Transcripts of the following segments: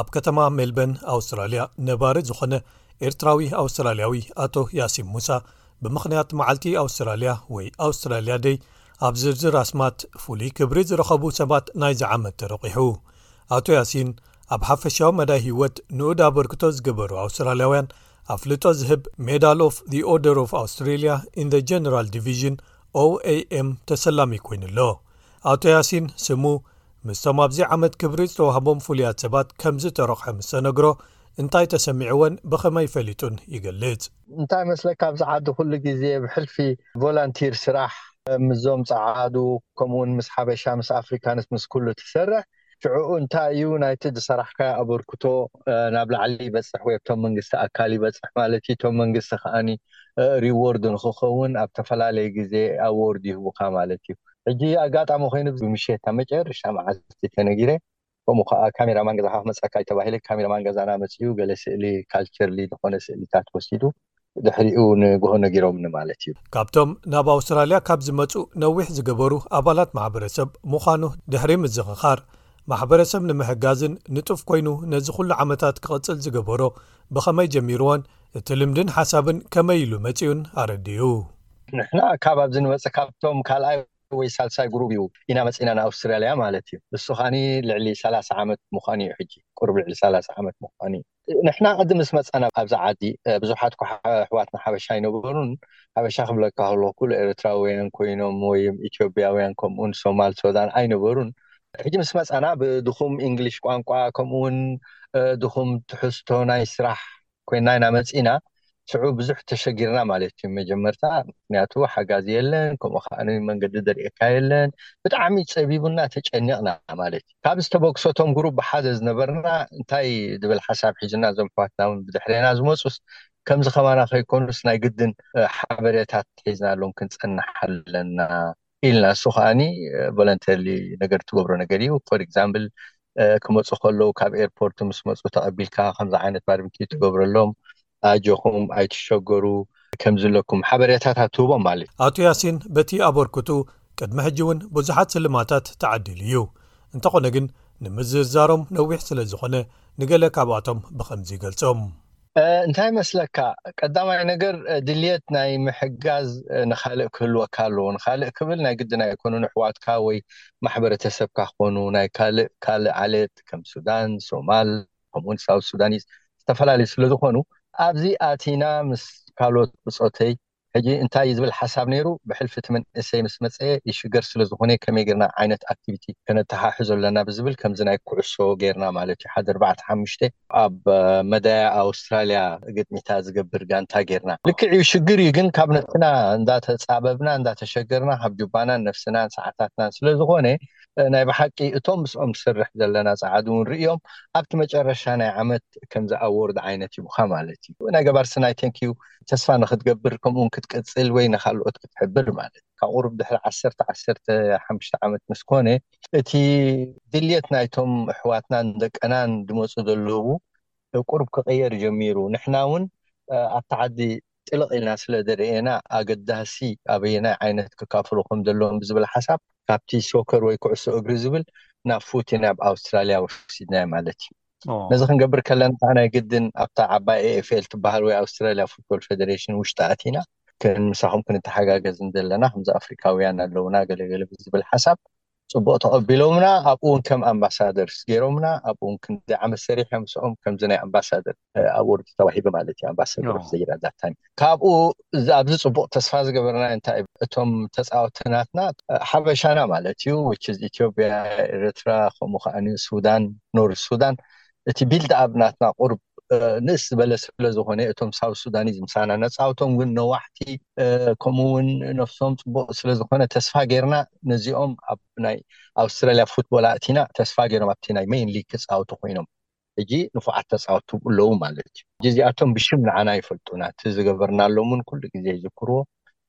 ኣብ ከተማ ሜልበን ኣውስትራልያ ነባሪ ዝኾነ ኤርትራዊ ኣውስትራልያዊ ኣቶ ያሲም ሙሳ ብምኽንያት መዓልቲ ኣውስትራልያ ወይ ኣውስትራልያ ደይ ኣብ ዝርዝር ኣስማት ፍሉይ ክብሪ ዝረኸቡ ሰባት ናይ ዝዓመት ተረቂሑ ኣቶ ያሲን ኣብ ሓፈሻዊ መዳይ ህይወት ንኡድ ኣበርክቶ ዝገበሩ ኣውስትራልያውያን ኣፍልጦ ዝህብ ሜዳል ኦፍ ኦርደር ኦፍ ኣውስትራልያ ኢን ጀነራል ዲቪዥን oam ተሰላሚ ኮይኑ ኣሎ ኣቶ ያሲን ስሙ ምስቶም ኣብዚ ዓመት ክብሪ ዝተዋህቦም ፍሉያት ሰባት ከም ዝተረቑሐ ምስ ተነግሮ እንታይ ተሰሚዕወን ብኸመይ ፈሊጡን ይገልጽ። እንታይ መስለካ ኣብዚ ዓዲ ኩሉ ግዜ ብሕልፊ ቮላንቲር ስራሕ ምስዞም ጸዓዱ ከምኡውን ምስ ሓበሻ ምስ ኣፍሪካንስ ምስ ኩሉ ትሰርሕ ሽዕኡ እንታይ እዩ ናይቲ ዝሰራሕካዮ ኣበርክቶ ናብ ላዕሊ ይበጽሕ ወይ ኣብቶም መንግስቲ ኣካል ይበጽሕ ማለት እዩ እቶም መንግስቲ ከኣ ሪዎርድ ንክኸውን ኣብ ተፈላለየ ግዜ ኣዎርድ ይህቡካ ማለት እዩ። ሕጂ ኣጋጣሚ ኮይኑ ብ ምሽት ኣብ መጨረሻ መዓልቲ ተነጊረ ከምኡ ከኣ ካሜራ ማን ገዛካ ክመጸካ'ዩ ተባሂለ ካሜራ ማን ገዛና መጺኡ ገለ ስእሊ ካልቸርሊ ዝኮነ ስእሊታት ወሲዱ ብድሕሪኡ ንግሆ ነጊሮምኒ ማለት እዩ። ካብቶም ናብ ኣውስትራልያ ካብ ዝመጹ ነዊሕ ዝገበሩ ኣባላት ማሕበረሰብ ምዃኑ ድሕሪ ምዝኽኻር፣ ማሕበረሰብ ንምሕጋዝን ንጡፍ ኮይኑ ነዚ ኩሉ ዓመታት ክቕጽል ዝገበሮ ብኸመይ ጀሚርዎን እቲ ልምድን ሓሳብን ከመይ ኢሉ መጺኡን ኣረዲኡ። ንሕና ካብ ኣብዚ ንመጽእ ካብቶም ካልኣይ ወይ ሳልሳይ ጉሩብ እዩ ኢና መጺእና ንኣውስትራልያ ማለት እዩ እሱ ኻኒ ልዕሊ ሰላሳ ዓመት ምዃኑ እዩ ሕጂ ቁሩብ ልዕሊ ሰላሳ ዓመት ምዃኑ እዩ ንሕና ቅድም ምስ መጻና ኣብዚ ዓዲ ብዙሓት እኳ ኣሕዋትና ሓበሻ ኣይነበሩን ሓበሻ ክብለካ ከለኹ ኩሉ ኤርትራውያን ኮይኖም ወይ ኢትዮጵያውያን ከምኡውን ሶማል ሶዳን ኣይነበሩን ሕጂ ምስ መጻና ብድኹም እንግሊሽ ቋንቋ ከምኡውን ድኹም ትሕዝቶ ናይ ስራሕ ኮይና ኢና መጺእና ሽዑ ብዙሕ ተሸጊርና ማለት እዩ መጀመርታ ምክንያቱ ሓጋዚ የለን ከምኡ ከኣ መንገዲ ዘርእየካ የለን ብጣዕሚ ጸቢቡና ተጨኒቕና ማለት እዩ ካብ ዝተበግሶቶም ግሩብ ብሓዘ ዝነበርና እንታይ ዝብል ሓሳብ ሒዙና እዞም ኣሕዋትና ውን ብድሕሬና ዝመጹስ ከምዚ ከማና ከይኮኑስ ናይ ግድን ሓበሬታት ሒዝናሎም ክንጸንሕ ኣለና ኢልና እሱ ከኣኒ ቮለንተርሊ ነገር ትገብሮ ነገር እዩ ፎር ኤግዛምፕል ክመፁ ከለዉ ካብ ኤርፖርት ምስ መፁ ተቐቢልካ ከምዚ ዓይነት ባርቢኪ ትገብረሎም ኣጆኹም ኣይትሸገሩ ከምዚ ኣለኩም ሓበሬታታት ትህቦም ማለት እዩ። ኣቶ ያሲን በቲ ኣበርክቱ ቅድሚ ሕጂ እውን ብዙሓት ስልማታት ተዓዲሉ እዩ። እንተኾነ ግን ንምዝርዛሮም ነዊሕ ስለዝኾነ ንገለ ካብኣቶም ብኸምዚ ይገልፆም። እንታይ መስለካ ቀዳማይ ነገር ድልየት ናይ ምሕጋዝ ንካልእ ክህልወካ ኣለዎ ንካልእ ክብል ናይ ግድን ኣይኮኑን ኣሕዋትካ ወይ ማሕበረተሰብካ ክኾኑ ናይ ካልእ ካልእ ዓሌት ከም ሱዳን ሶማል ከምኡ ውን ሳውዝ ሱዳኒዝ ዝተፈላለዩ ስለዝኾኑ ኣብዚ ኣቲና ምስ ካልኦት ብፆተይ ሕጂ እንታይ እዩ ዝብል ሓሳብ ነይሩ ብሕልፊ እቲ መንእሰይ ምስ መጸ ይሽገር ስለ ዝኾነ ከመይ ጌርና ዓይነት ኣክቲቪቲ ከነተሓሕዞ ኣለና ብዝብል ከምዚ ናይ ኩዕሶ ጌርና ማለት እዩ ሓደ ኣርባዕተ ሓሙሽተ ኣብ መዳያ ኣውስትራልያ ግጥሚታት ዝገብር ጋንታ ጌርና ልክዕ እዩ ሽግር እዩ ግን ካብ ነብስና እንዳተጻበብና እንዳተሸገርና ካብ ጁባናን ነፍስናን ሰዓታትናን ስለ ዝኾነ ናይ ብሓቂ እቶም ምስኦም ንሰርሕ ዘለና ጸዓዱ እውን ርእዮም ኣብቲ መጨረሻ ናይ ዓመት ከምዚ ኣዎርድ ዓይነት ይቡኻ ማለት እዩ ናይ ገባር ስናይ ተንኪዩ ተስፋ ንኽትገብር ከምኡውን ክትቅጽል ወይ ንኻልኦት ክትሕብር ማለት እዩ። ካብ ቁሩብ ድሕሪ ዓሰርተ ዓሰርተ ሓሙሽተ ዓመት ምስ ኮነ እቲ ድልየት ናይቶም ኣሕዋትናን ደቅናን ዝመጹ ዘለዉ ቁሩብ ክቕየር ጀሚሩ ንሕና እውን ኣብቲ ዓዲ ጥልቕ ኢልና ስለ ዝርኤና ኣገዳሲ ኣበየናይ ዓይነት ክካፈሉ ከም ዘለዎም ብዝብል ሓሳብ ካብቲ ሶከር ወይ ኩዕሶ እግሪ ዝብል ናብ ፉቲ ናብ ኣውስትራልያ ወሲድናዮ ማለት እዩ። ነዚ ክንገብር ከለና ከዓ ናይ ግድን ኣብታ ዓባይ ኤኤፍኤል ትበሃል ወይ ኣውስትራሊያ ፉትቦል ፌደሬሽን ውሽጢ ኣቲና ምሳኹም ክንተሓጋገዝ ንደለና ከምዚ ኣፍሪካውያን ኣለውና ገለገለ ብዝብል ሓሳብ ፅቡቅ ተቀቢሎምና ኣብኡ እውን ከም ኣምባሳደርስ ገይሮምና ኣብኡ እውን ክንደይ ዓመት ሰሪሐ ምስኦም ከምዚ ናይ ኣምባሳደር ኣዎርድ ተዋሂበ ማለት እዩ ኣምባሳደር ኦፍ ዘይራ ዛታን ካብኡ ኣብዚ ፅቡቅ ተስፋ ዝገበርናዮ እንታይ እዩ እቶም ተፃወቲ ናትና ሓበሻና ማለት እዩ which is ኢትዮጵያ ኤርትራ ከምኡ ከዓኒ ሱዳን ኖርዝ ሱዳን እቲ ቢልድ ኣብ ናትና ቁርብ ንእስ ዝበለ ስለ ዝኾነ እቶም ሳብ ሱዳኒዝ ምሳና ነፃውቶም ግን ነዋሕቲ ከምኡ እውን ነፍሶም ፅቡቅ ስለ ዝኾነ ተስፋ ጌርና ነዚኦም ኣብ ናይ ኣውስትራሊያ ፉትቦል ኣእቲና ተስፋ ጌሮም ኣብቲ ናይ ሜይን ሊግ ክፃወቱ ኮይኖም ሕጂ ንፉዓት ተጻወትቲ ኣብኡ ኣለዉ ማለት እዩ። ሕጂ እዚኣቶም ብሽም ንዓና ይፈልጡና፣ እቲ ዝገበርናሎም እውን ኩሉ ግዜ ይዝክርዎ፣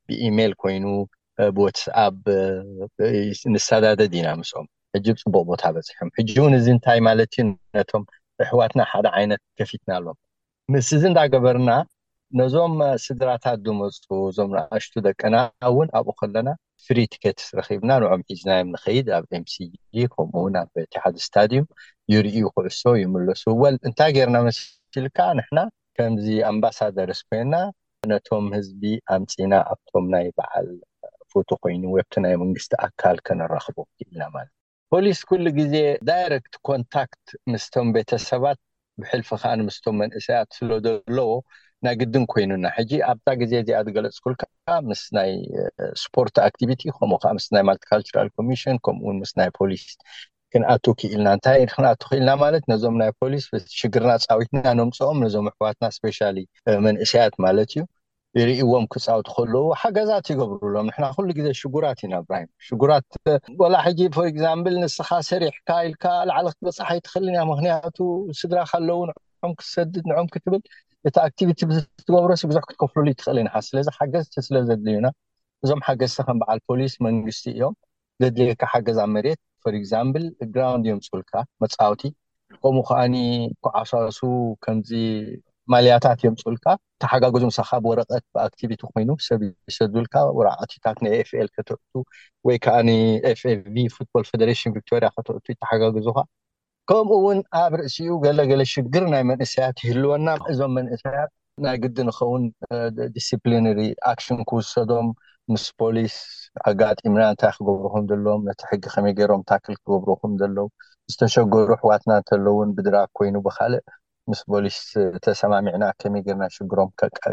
ብኢሜይል ኮይኑ፣ ብወትስኣፕ ንሰዳደድ ኢና ምስኦም፣ ሕጂ ኣብ ጽቡቕ ቦታ በጺሖም። ሕጂ እውን እዚ እንታይ ማለት እዩ፣ ነቶም ኣሕዋትና ሓደ ዓይነት ከፊትናሎም። ምስዚ እንዳ ገበርና ነዞም ስድራታት ዝመጹ እዞም ንኣሽቱ ደቅና እውን ኣብኡ ከለና ፍሪ ቲኬትስ ረኺብና ንዕኦም ሒዝናዮም ንኸይድ ኣብ MCG ከምኡ ውን ኣብ ኢቲሓድ ስታድዩም ይርእዩ ኩዕሶ ይምለሱ well እንታይ ጌርና መሲልካ ንሕና ከምዚ ኣምባሳደርስ ኮይና ነቶም ህዝቢ ኣምጺና ኣብቶም ናይ በዓል ፎቶ ኮይኑ ወብቲ ናይ መንግስቲ ኣካል ከነራኽቦም ክኢልና ማለት ፖሊስ ኩሉ ግዜ ዳይረክት ኮንታክት ምስቶም ቤተሰባት ብሕልፊ ከኣ ምስቶም መንእሰያት ስለዘለዎ ናይ ግድን ኮይኑና ሕጂ ኣብታ ግዜ እዚኣ ዝገለጽኩልካ ምስ ናይ ስፖርት ኣክቲቪቲ ከምኡ ከኣ ምስ ናይ ማልቲካልቸራል ኮሚሽን ከምኡ ውን ምስ ናይ ፖሊስ ክንኣቱ ክኢልና እንታይ ክንኣቱ ክኢልና ማለት ነዞም ናይ ፖሊስ ሽግርና ጻዊትና ነምጽኦም ነዞም ኣሕዋትና ስፔሻሊ መንእሰያት ማለት እዩ ይርእይዎም ክጻውቱ ከለዉ ሓገዛት ይገብሩሎም ንሕና ኩሉ ግዜ ሽጉራት ኢና ብራሂም ሽጉራት ወላ ሕጂ ፎር ኤግዛምብል ንስኻ ሰሪሕካ ኢልካ ላዕሊ ክትበጽሕ ኣይትኽእልን እያ ምክንያቱ ስድራካ ኣለዉ ንዕኦም ክትሰድድ ንዕኦም ክትብል እቲ ኣክቲቪቲ ብዝትገብሮሲ ብዙሕ ክትከፍሉሉ ይትኽእል ኢንኻ ስለዚ ሓገዝቲ ስለ ዘድልዩና እዞም ሓገዝቲ ከም በዓል ፖሊስ መንግስቲ እዮም ዘድልየካ ሓገዝ ኣብ መሬት for example ground የምጹልካ መጻወቲ ከምኡ ከኣኒ ኩዓሳሱ ከምዚ ማልያታት የምጹልካ ተሓጋገዙ ምሳካ ብወረቀት ብኣክቲቪቲ ኮይኑ ሰብ ይሰዱልካ ወረቃቲታት ናይ ኤፍኤል ከተእቱ ወይ ከኣኒ ኤፍኤቪ ፉትቦል ፈደሬሽን ቪክቶርያ ከተእቱ ይተሓጋግዙካ። ከምኡ ውን ኣብ ርእሲኡ ገለ ገለ ሽግር ናይ መንእሰያት ይህልወና እም እዞም መንእሰያት ናይ ግዲ ንኸውን ዲሲፕሊንሪ ኣክሽን ክውሰዶም ምስ ፖሊስ ኣጋጢምና እንታይ ክገብሩ ከም ዘለዎም ነቲ ሕጊ ከመይ ገይሮም ታክል ክገብሩ ከም ዘለው ዝተሸገሩ ኣሕዋትና እንተለውን ብድራግ ኮይኑ ብካልእ ምስ ፖሊስ ተሰማሚዕና ከመይ ገርና ሽግሮም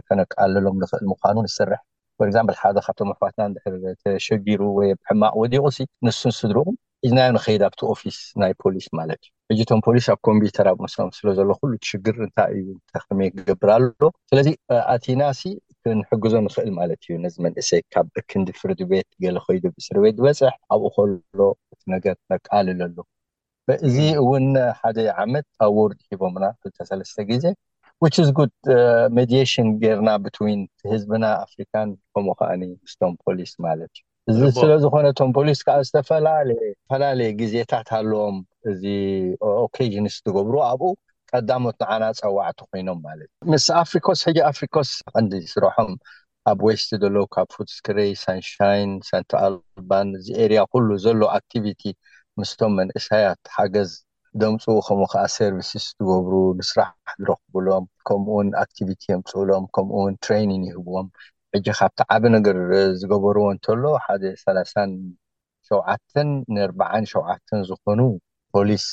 ከነቃልሎም ንኽእል ምዃኑ ንስርሕ for example ሓደ ካብቶም ኣሕዋትና እንድሕር ተሸጊሩ ወይ ኣብ ሕማቅ ወዲቁሲ ንሱን ስድርኡን ሒዝናዮ ንከይድ ኣብቲ ኦፊስ ናይ ፖሊስ ማለት እዩ ሕጂ እቶም ፖሊስ ኣብ ኮምቢተር ኣብ ምስኦም ስለ ዘሎ ኩሉ እቲ ሽግር እንታይ እዩ እንታይ ከመይ ክገብር ኣሎ ስለዚ ኣቲናሲ ክንሕግዞ ንክእል ማለት እዩ ነዚ መንእሰይ ካብ ክንዲ ፍርዲ ቤት ገለ ከይዱ ብእስሪ ቤት ዝበጽሕ ኣብኡ ከሎ እቲ ነገር ነቃልለሉ እዚ እውን ሓደ ዓመት ኣዎርድ ሂቦምና ክልተ ሰለስተ ግዜ which is good መዲየሽን ጌርና between እቲ ህዝብና ኣፍሪካን ከምኡ ከኣ ምስቶም ፖሊስ ማለት እዩ እዚ ስለ ዝኾነ እቶም ፖሊስ ከኣ ዝተፈላለየ ግዜታት ኣለዎም እዚ occasions ዝገብሩ ኣብኡ ቀዳሞት ንዓና ጸዋዕቲ ኮይኖም ማለት እዩ ምስ ኣፍሪኮስ ሕጂ ኣፍሪኮስ ቀንዲ ስርሖም ኣብ ዌስት ዘሎ ካብ ፉትስክሬይ ሳንሻይን ሳንት ኣልባን እዚ ኤርያ ኩሉ ዘሎ ኣክቲቪቲ ምስቶም መንእሳያት ሓገዝ ደምጽኡ ከምኡ ከኣ ሰርቪስስ ዝገብሩ ንስራሕ ዝረክቡሎም ከምኡውን ኣክቲቪቲ የምጽኡሎም ከምኡውን ትሬኒን ይህብዎም ሕጂ ካብቲ ዓቢ ነገር ዝገበርዎ እንተሎ ሓደ ሰላሳን ሸውዓተን ንርብዓን ሸውዓተን ዝኾኑ ፖሊስ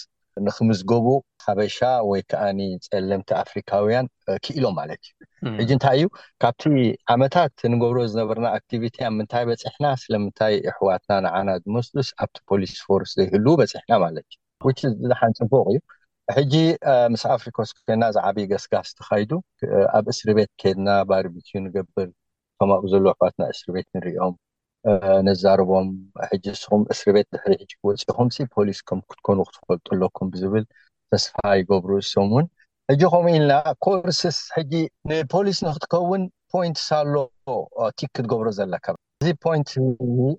ንክምዝገቡ ሓበሻ ወይ ከኣ ጸለምቲ ኣፍሪካውያን ክኢሎም ማለት እዩ ሕጂ እንታይ እዩ ካብቲ ዓመታት ንገብሮ ዝነበርና ኣክቲቪቲ ኣብ ምንታይ በፂሕና ስለምንታይ ኣሕዋትና ንዓና ዝመስሉስ ኣብቲ ፖሊስ ፎርስ ዘይህልው በፂሕና ማለት እዩ which is ዝሓን ፅቡቅ እዩ ሕጂ ምስ ኣፍሪኮስ ኮይና ዝዓብይ ገስጋስ ተኻይዱ ኣብ እስሪ ቤት ከድና ባርቢኪዩ ንገብር እቶም ኣብኡ ዘለዉ ኣሕዋትና እስር ቤት ንርእዮም ነዛርቦም ሕጂ ንስኹም እስር ቤት ድሕሪ ሕጂ ወጺኹምሲ ፖሊስ ከም ክትኮኑ ክትፈልጡ ኣለኩም ብዝብል ተስፋ ይገብሩ እሶም እውን ሕጂ ከምኡ ኢልና ኮርስስ ሕጂ ንፖሊስ ንክትከውን ፖይንትስ ኣሎ ቲክ ክትገብሮ ዘለካ እዚ ፖይንት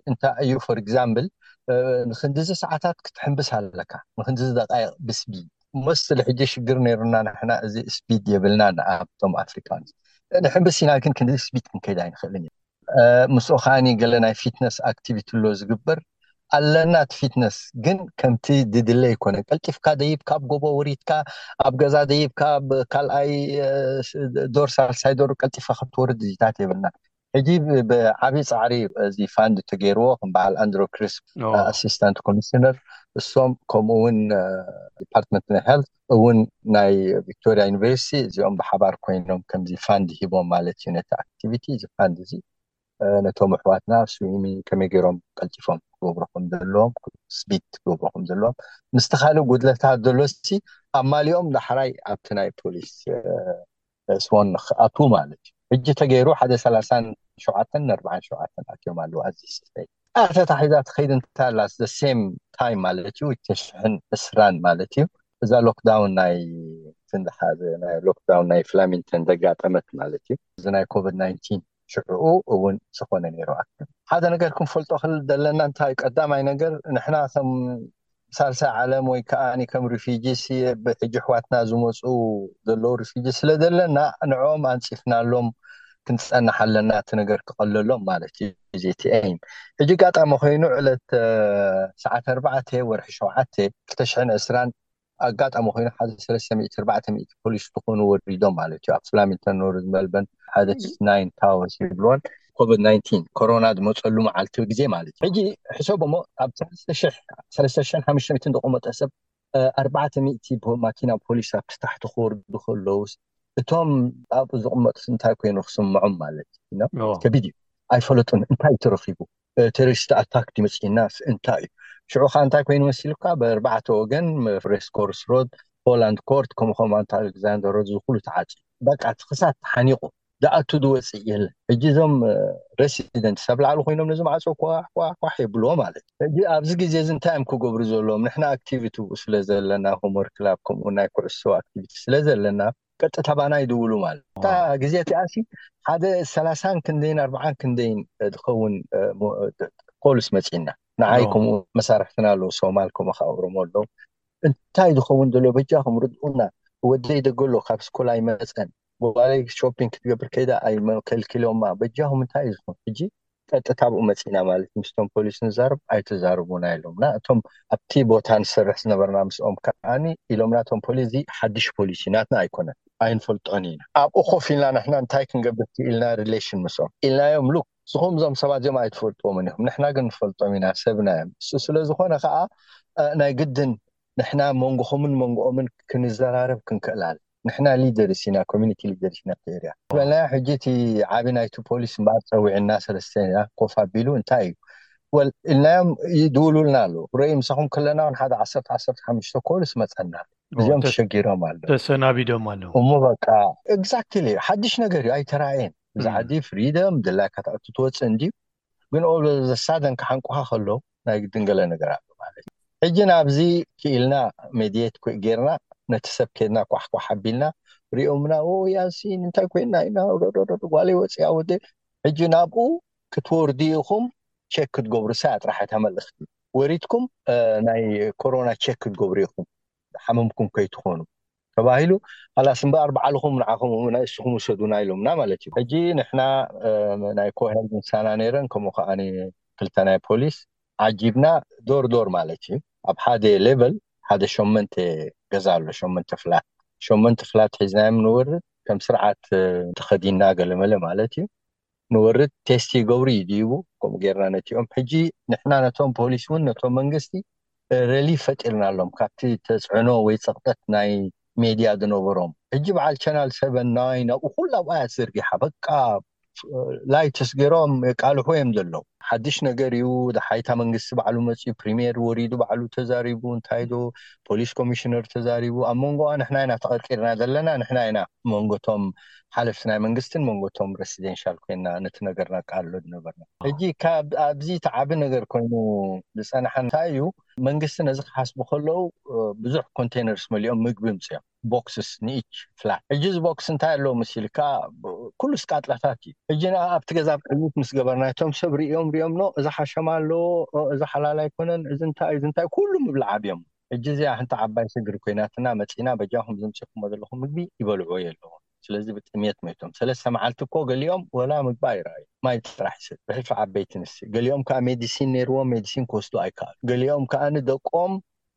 እንታይ እዩ ፎር ኤግዛምፕል ንክንድዚ ሰዓታት ክትሕንብስ ኣለካ ንክንድዚ ደቃይቅ ብስቢ እሞ ስለ ሕጂ ሽግር ነይሩና ንሕና እዚ ስፒድ የብልናን ኣብቶም ኣፍሪካንስ ንሕንብስ ኢና ግን ክንዲ ስፒድ ክንከይድ ኣይንክእልን ኢና። ምስኡ ከኣ ገለ ናይ ፊትነስ ኣክቲቪቲ ኣሎ ዝግበር ኣለና እቲ ፊትነስ ግን ከምቲ ድድለ ኣይኮነን ቀልጢፍካ ደይብካ ኣብ ጎቦ ወሪድካ ኣብ ገዛ ደይብካ ካልኣይ ዶር ሳልሳይ ዶር ቀልጢፍካ ክትወርድ ድታት የብልና ሕጂ ብዓብይ ጻዕሪ እዚ ፋንድ ተገይርዎ ከም በዓል ኣንድሮ ክሪስፕ ኣሲስታንት ኮሚሽነር እሶም ከምኡ እውን ዲፓርትመንት ናይ ሄልት እውን ናይ ቪክቶሪያ ዩኒቨርሲቲ እዚኦም ብሓባር ኮይኖም ከምዚ ፋንድ ሂቦም ማለት እዩ ነቲ ኣክቲቪቲ እዚ ፋንድ እዚ ነቶም ኣሕዋትና ስዊሚ ከመይ ገይሮም ቀልጢፎም ክገብሩ ከም ዘለዎም ስቢድ ክገብሩ ከም ዘለዎም ምስቲ ካልእ ጉድለታት ዘሎ ሲ ኣማሊኦም ዳሕራይ ኣብቲ ናይ ፖሊስ ስዎን ኣትዉ ማለት እዩ ሕጂ ተገይሩ ሓደ ሰላሳን ሸውዓተን ን ኣርባዓን ሸውዓተን ኣትዮም ኣለዉ ኣዚ ስሰይ ኣያ ተታሒዛ ትኸይድ እንተ ኣላ the same time ማለት እዩ እልተ ሽሕን ዕስራን ማለት እዩ እዛ ሎክዳውን ናይ ትንዝሓዘ ናይ ሎክዳውን ናይ ፍላሚንተን ዘጋጠመት ማለት እዩ እዚ ናይ ኮቪድ ናይንቲን ሽዑኡ እውን ዝኾነ ነይሩ ኣክል። ሓደ ነገር ክንፈልጦ ዘለና እንታይ ቀዳማይ ነገር ንሕና ከም ሳልሳይ ዓለም ወይ ከኣ ከም ሪፊጂስ ብሕጂ ኣሕዋትና ዝመጹ ዘለዉ ሪፊጂስ ስለ ዘለና ንዕኦም ኣንጺፍናሎም ክንጸንሕ ኣለና እቲ ነገር ክቐለሎም ማለት እዩ ዜቲ ኤይም ሕጂ ኣጋጣሚ ኮይኑ ዕለት ሰዓት ኣርባዕተ ወርሒ ሸውዓተ ክልተ ሽሕን ዕስራን ኣጋጣሚ ኮይኑ ሓደ ሰለስተ ሚእቲ ኣርባዕተ ሚእቲ ፖሊስ ዝኾኑ ወሪዶም ማለት እዩ ኣብ ፍላሚንተን ኖርዝ መልበን ሓደ ናይን ታወርስ ዝብልዎን ኮቨድ ናይንቲን ኮሮና ዝመፀሉ መዓልቲ ግዜ ማለት እዩ ሕጂ ሕሰቦ እሞ ኣብ ሰለስተ ሽሕ ሰለስተ ሽሕን ሓሙሽተ ሚእትን ዝቖመጠ ሰብ ኣርባዕተ ሚእቲ ማኪና ፖሊስ ኣብቲ ታሕቲ ክወርዱ ከለውስ እቶም ኣብኡ ዝቕመጡስ እንታይ ኮይኑ ክስምዖም ማለት እዩ ከቢድ እዩ ኣይፈለጡን እንታይ እዩ ተረኺቡ ቴሪስት ኣታክ ድዩ መጺኡናስ እንታይ እዩ ሽዑ ከኣ እንታይ ኮይኑ መሲሉካ በርባዕተ ወገን መፍረስ ኮርስ ሮድ ሆላንድ ኮርት ከምኡ ከምኡ ኣንታ ኣሌክዛንደር ሮድ እዚ ኩሉ ተዓጽዩ በቃ እቲ ክሳት ተሓኒቑ ዝኣቱ ዝወጽእ የለን ሕጂ እዞም ሬሲደንት ሰብ ላዕሊ ኮይኖም ነዚ ማዕጾ ኳሕ የብልዎ ማለት እዩ ሕጂ ኣብዚ ግዜ እዚ እንታይ እዮም ክገብሩ ዘለዎም ንሕና ኣክቲቪቲ ስለ ዘለና ሆምወርክ ላብ ከምኡ ናይ ኩዕሶ ኣክቲቪቲ ስለ ዘለና ቀጥታ ባና ይድውሉ ማለት እታ ግዜ እቲኣ ሲ ሓደ ሰላሳን ክንደይን ኣርባዓን ክንደይን ዝኸውን ኮልስ መጺና ንዓይ ከምኡ መሳርሕትና ኣለዉ ሶማል ከምኡ ከኣ ኦሮሞ ኣለዉ እንታይ ዝኸውን ዘሎ በጃኹም ርድኡና ወደይ ደገ ኣሎ ካብ ስኩል ኣይመጸን ጓለይ ሾፒንግ ክትገብር ከይዳ ኣይ ከልኪሎማ በጃኹም እንታይ እዩ ዝኹን ሕጂ ቀጥታ ኣብኡ መጺእና ማለት ምስቶም ፖሊስ ንዛረብ ኣይትዛረቡና ኢሎምና እቶም ኣብቲ ቦታ ንሰርሕ ዝነበርና ምስኦም ከኣ ኢሎምና እቶም ፖሊስ እዚ ሓድሽ ፖሊስ እዩ ናትና ኣይኮነን ኣይንፈልጦን ኢና ኣብኡ ኮፍ ኢልና ንሕና እንታይ ክንገብር ክኢልና ሪሌሽን ምስኦም ኢልናዮም ሉክ ንስኹም እዞም ሰባት እዚኦም ኣይትፈልጥዎምን ኢኹም ንሕና ግን ንፈልጦም ኢና ሰብና እዮም እሱ ስለዝኾነ ከኣ ናይ ግድን ንሕና መንጎኹምን መንጎኦምን ክንዘራረብ ክንክእላል ንሕና ሊደርስ ኢና ኮሚኒቲ ሊደርስ ኢና ተይርያ ዝበልናዮ ሕጂ እቲ ዓቢ ናይቲ ፖሊስ እምበኣር ጸዊዕና ሰለስቴና ኮፍ ኣቢሉ እንታይ እዩ ወል ኢልናዮም ይድውሉልና ኣሉ ርእ ምሳኹም ከለና ውን ሓደ ዓሰርተ ዓሰርተ ሓሙሽተ ኮልስ መጸና እዚኦም ተሸጊሮም ኣሉ ተሰናቢዶም ኣሉ እሞ በቃ ኤግዛክትሊ ሓድሽ ነገር እዩ ኣይተራእየን እዚ ዓዲ ፍሪደም ድላይካ ተኣቱ ትወጽእ እንድዩ ግን ኦል ኦቨ ሳደን ክሓንቁካ ከሎ ናይ ግድን ገለ ነገር ኣሎ ማለት እዩ ሕጂ ናብዚ ክኢልና ሜድየት ጌርና ነቲ ሰብ ኬድና ኳሕኳሕ ኣቢልና ሪኦምና ኦ ያሲን እንታይ ኮይና ኢና ዶዶዶ ጓለይ ወጺኣ ወደይ ሕጂ ናብኡ ክትወርዱ ኢኹም ቸክ ክትገብሩ ሳያ ጥራሕ እታ መልእኽቲ ወሪድኩም ናይ ኮሮና ቸክ ክትገብሩ ኢኹም ሓመምኩም ከይትኾኑ ተባሂሉ ኻላስ እምበኣር ባዕልኹም ንዓኹም እሙን ንስኹም ውሰዱና ኢሎምና ማለት እዩ ሕጂ ንሕና ናይ ኮሀል ምሳና ነይረን ከምኡ ኸኣ ክልተ ናይ ፖሊስ ዓጂብና ዶር ዶር ማለት እዩ ኣብ ሓደ ሌቨል ሓደ ሸሞንተ ገዛ ኣሎ ሸሞንተ ፍላት ሸሞንተ ፍላት ሒዝናዮም ንወርድ ከም ስርዓት ተኸዲንና ገለመለ ማለት እዩ ንወርድ ቴስት ይገብሩ ይድይቡ ከምኡ ጌርና ነቲኦም ሕጂ ንሕና ነቶም ፖሊስ ውን ነቶም መንግስቲ ረሊፍ ፈጢርናሎም ካብቲ ተጽዕኖ ወይ ጽቕጠት ናይ ሜድያ ዝነበሮም ሕጂ በዓል ቻናል ሰቨን ናይን ኣብኡ ኩሉ ኣብኣ እያ ተዘርጊሓ በቃ ላይትስ ጌሮም የቃልሑ እዮም ዘለዉ። ሓድሽ ነገር እዩ ደሓይ እታ መንግስቲ ባዕሉ መጺኡ ፕሪሜር ወሪዱ ባዕሉ ተዛሪቡ እንታይ ዶ ፖሊስ ኮሚሽነር ተዛሪቡ ኣብ መንጎኣ ንሕና ኢና ተቐርቂርና ዘለና ንሕና ኢና ኣብ መንጎ እቶም ሓለፍቲ ናይ መንግስትን መንጎቶም ረሲደንሻል ኮይንና ነቲ ነገር ነቃልሎ ዝነበርና። ሕጂ ካብ ኣብዚ እቲ ዓቢ ነገር ኮይኑ ዝጸንሓ እንታይ እዩ መንግስቲ ነዚ ክሓስቡ ከለዉ ብዙሕ ኮንተይነርስ መሊኦም ምግቢ ኣምጺኦም ቦክስስ ንኢች ፍላት ሕጂ እዚ ቦክስ እንታይ ኣለዎ ምስ ኢልካ ኩሉስ ቃጥላታት እዩ ሕጂ ንኣ ኣብቲ ገዛ ቅይት ምስ ገበርና እቶም ሰብ ርእዮም ርእዮምኖ እዚ ሓሸማ ኣለዎ እዚ ሓላል ኣይኮነን እዚ እንታይ እዚ እንታይ ኩሉ ምብሊ ዓብዮም ሕጂ እዚኣ ሓንቲ ዓባይ ሽግር ኮይናትና መጺና በጃኩም ዘምጺኩሞ ዘለኩም ምግቢ ይበልዕዎ የለውን ስለዚ ብጥምየት ሞይቶም ሰለስተ መዓልቲ እኮ ገሊኦም ወላ ምግቢ ኣይረኣዩ ማይ ጥራሕ ይሰትዩ ብሕልፊ ዓበይቲ ንስ ገሊኦም ከኣ ሜዲሲን ነይርዎም ሜዲሲን ክወስዱ ኣይከኣሉ ገሊኦም ከኣ ደቆም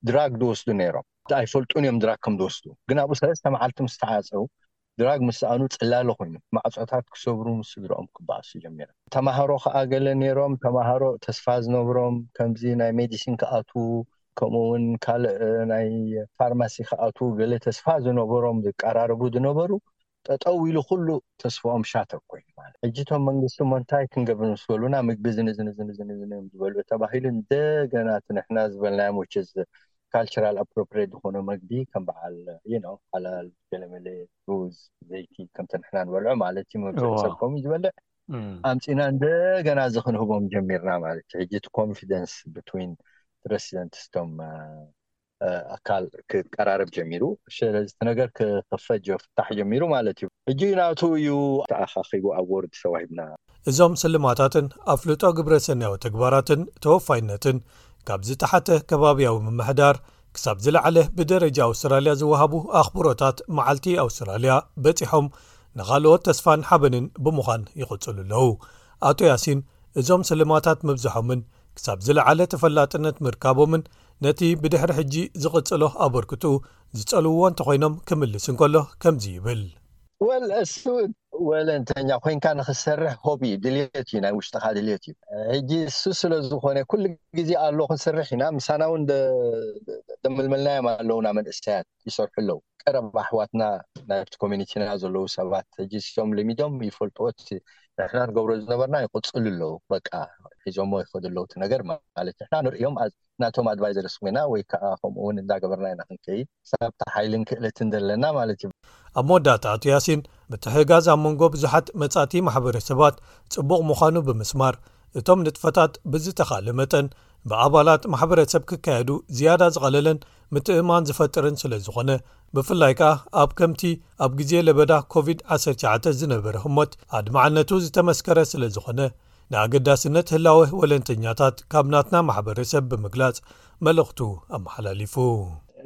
ድራግ ድወስዱ ነይሮም ኣይፈልጡን እዮም ድራግ ከም ድወስዱ ግን ኣብኡ ሰለስተ መዓልቲ ምስ ተዓጸው ድራግ ምስ ሰኣኑ ጽላለ ኮይኑ፣ ማዕጾታት ክሰብሩ ምስ ስድራኦም ክበኣሱ ጀሚሮም። ተማሃሮ ከኣ ገለ ኔሮም፣ ተማሃሮ ተስፋ ዝነብሮም ከምዚ ናይ ሜዲሲን ክኣትዉ ከምኡ ውን ካልእ ናይ ፋርማሲ ክኣትዉ ገለ ተስፋ ዝነበሮም ዝቀራረቡ ዝነበሩ ጠጠው ኢሉ ኩሉ ተስፍኦም ሻተር ኮይኑ ማለት ሕጂ እቶም መንግስቲ እሞ እንታይ ክንገብር ምስ በሉና ምግቢ ዝንዝንዝንዝንዝንዮም ዝበልዑ ተባሂሉ እንደገና እቲ ንሕና ዝበልናዮ ሞቼስ ካልቸራል ኣፕሮፕሬት ዝኾኑ መግቢ ከም በዓል ዩ ኖው ሓላል ገለመለ ሩዝ ዘይቲ ከምቲ ንሕና ንበልዖ ማለት ዩ መብዝሒ ሰብ ከምኡ ዩ ዝበልዕ ኣምፂና እንደገና እዚ ክንህቦም ጀሚርና ማለት ዩ ሕጂ እቲ ኮንፊደንስ ብትዊን ፕረሲደንት ስቶም ኣካል ክቀራረብ ጀሚሩ ስለዚ እቲ ነገር ክኽፈት ጀፍታሕ ጀሚሩ ማለት ዩ ሕጂ ናቱ ዩ ተኣኻኺቡ ኣዎርድ ተዋሂብና እዞም ስልማታትን ኣፍልጦ ግብረ ሰናያዊ ተግባራትን ተወፋይነትን ካብ ዝተሓተ ከባብያዊ ምምሕዳር ክሳብ ዝለዓለ ብደረጃ ኣውስትራልያ ዝወሃቡ ኣኽብሮታት መዓልቲ ኣውስትራልያ በጺሖም ንኻልኦት ተስፋን ሓበንን ብምዃን ይቕጽሉ ኣለዉ ኣቶ ያሲን እዞም ስልማታት ምብዝሖምን ክሳብ ዝለዓለ ተፈላጥነት ምርካቦምን ነቲ ብድሕሪ ሕጂ ዝቕጽሎ ኣበርክትኡ ዝጸልውዎ እንተኾይኖም ክምልስ እንከሎ ከምዚ ይብል ወል እሱ ወለንተኛ ኮይንካ ንክሰርሕ ሆብ እዩ ድልት እዩ ናይ ውሽጥካ ድልት እዩ ሕጂ እሱ ስለዝኮነ ኩሉ ግዜ ኣሎ ክንስርሕ ኢና ምሳና እውን ደመልመልናዮም ኣለውና መንእሰያት ይሰርሑ ኣለው ቀረብ ኣሕዋትና ናብቲ ኮሚኒቲና ዘለው ሰባት ሕጂ እሶም ልሚዶም ይፈልጥዎ ንሕና ንገብሮ ዝነበርና ይቅፅሉ ኣለው በቃ ሒዞሞ ይከዱ ኣለው እቲ ነገር ማለት ንሕና ንርእዮም ናቶም ኣድቫይዘርስ ኮይና ወይ ክኣ ከምኡ ውን እንዳገበርና ኢና ክንከይድ ክሳብቲ ሓይልን ክእለትን ዘለና ማለት እዩ። ኣብ መወዳእታ ኣቶ ያሲን፣ ምትሕግጋዝ ኣብ መንጎ ብዙሓት መጻእቲ ማሕበረሰባት ጽቡቕ ምዃኑ ብምስማር፣ እቶም ንጥፈታት ብዝተኻእለ መጠን ብኣባላት ማሕበረሰብ ክካየዱ ዝያዳ ዝቐለለን ምትእምማን ዝፈጥርን ስለዝኾነ፣ ብፍላይ ከኣ ኣብ ከምቲ ኣብ ግዜ ለበዳ ኮቪድ ዓሰርተ ትሽዓተ ዝነበረ ህሞት ኣድማዕነቱ ዝተመስከረ ስለዝኾነ፣ ንኣገዳስነት ህላወ ወለንተኛታት ካብ ናትና ማሕበረሰብ ብምግላጽ መልእኽቱ ኣመሓላሊፉ።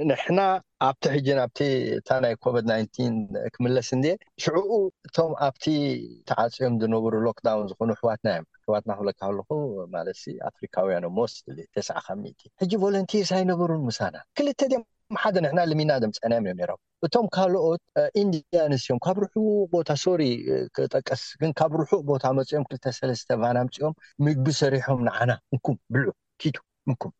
ንሕና ኣብቲ ሕጂ ናብቲ እታ ናይ ኮቨድ ናይንቲን ክምለስ እንድየ ሽዑኡ እቶም ኣብቲ ተዓጽዮም ዝነብሩ ሎክዳውን ዝኮኑ ኣሕዋትና እዮም ኣሕዋትና ክብለካ ከለኩ ማለትሲ ኣፍሪካውያን እዮም ሞስትሊ ተስዓ ካብ ሚእቲ ሕጂ ቮለንቲርስ ኣይነበሩን ምሳና ክልተ ድዮም ሓደ ንሕና ልሚና ዘምጻእናዮም እዮም ኔሮም እቶም ካልኦት ኢንድያንስ እዮም ካብ ርሑቅ ቦታ ሶሪ ክጠቀስ ግን ካብ ርሑቅ ቦታ መፅኦም ክልተ ሰለስተ ቫን ኣምፅኦም ምግቢ ሰሪሖም ንዓና እንኩም ብልዑ ኪዱ እንኩም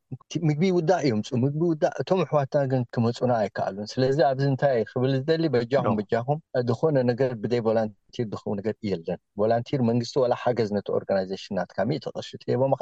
ምግቢ ይውዳእ የምፅኡ ምግቢ ይውዳእ እቶም ኣሕዋትና ግን ክመፁና ኣይከኣሉን ስለዚ ኣብዚ እንታይ እየ ክብል ዝደሊ በጃኹም በጃኹም ዝኾነ ነገር ብደይ ቮላንቲር ዝኸውን ነገር የለን ቮላንቲር መንግስቲ ዋላ ሓገዝ ነቲ ኦርጋናይዜሽን ናትካ ሚእቲ ቅርሺ ተሂቦምኻ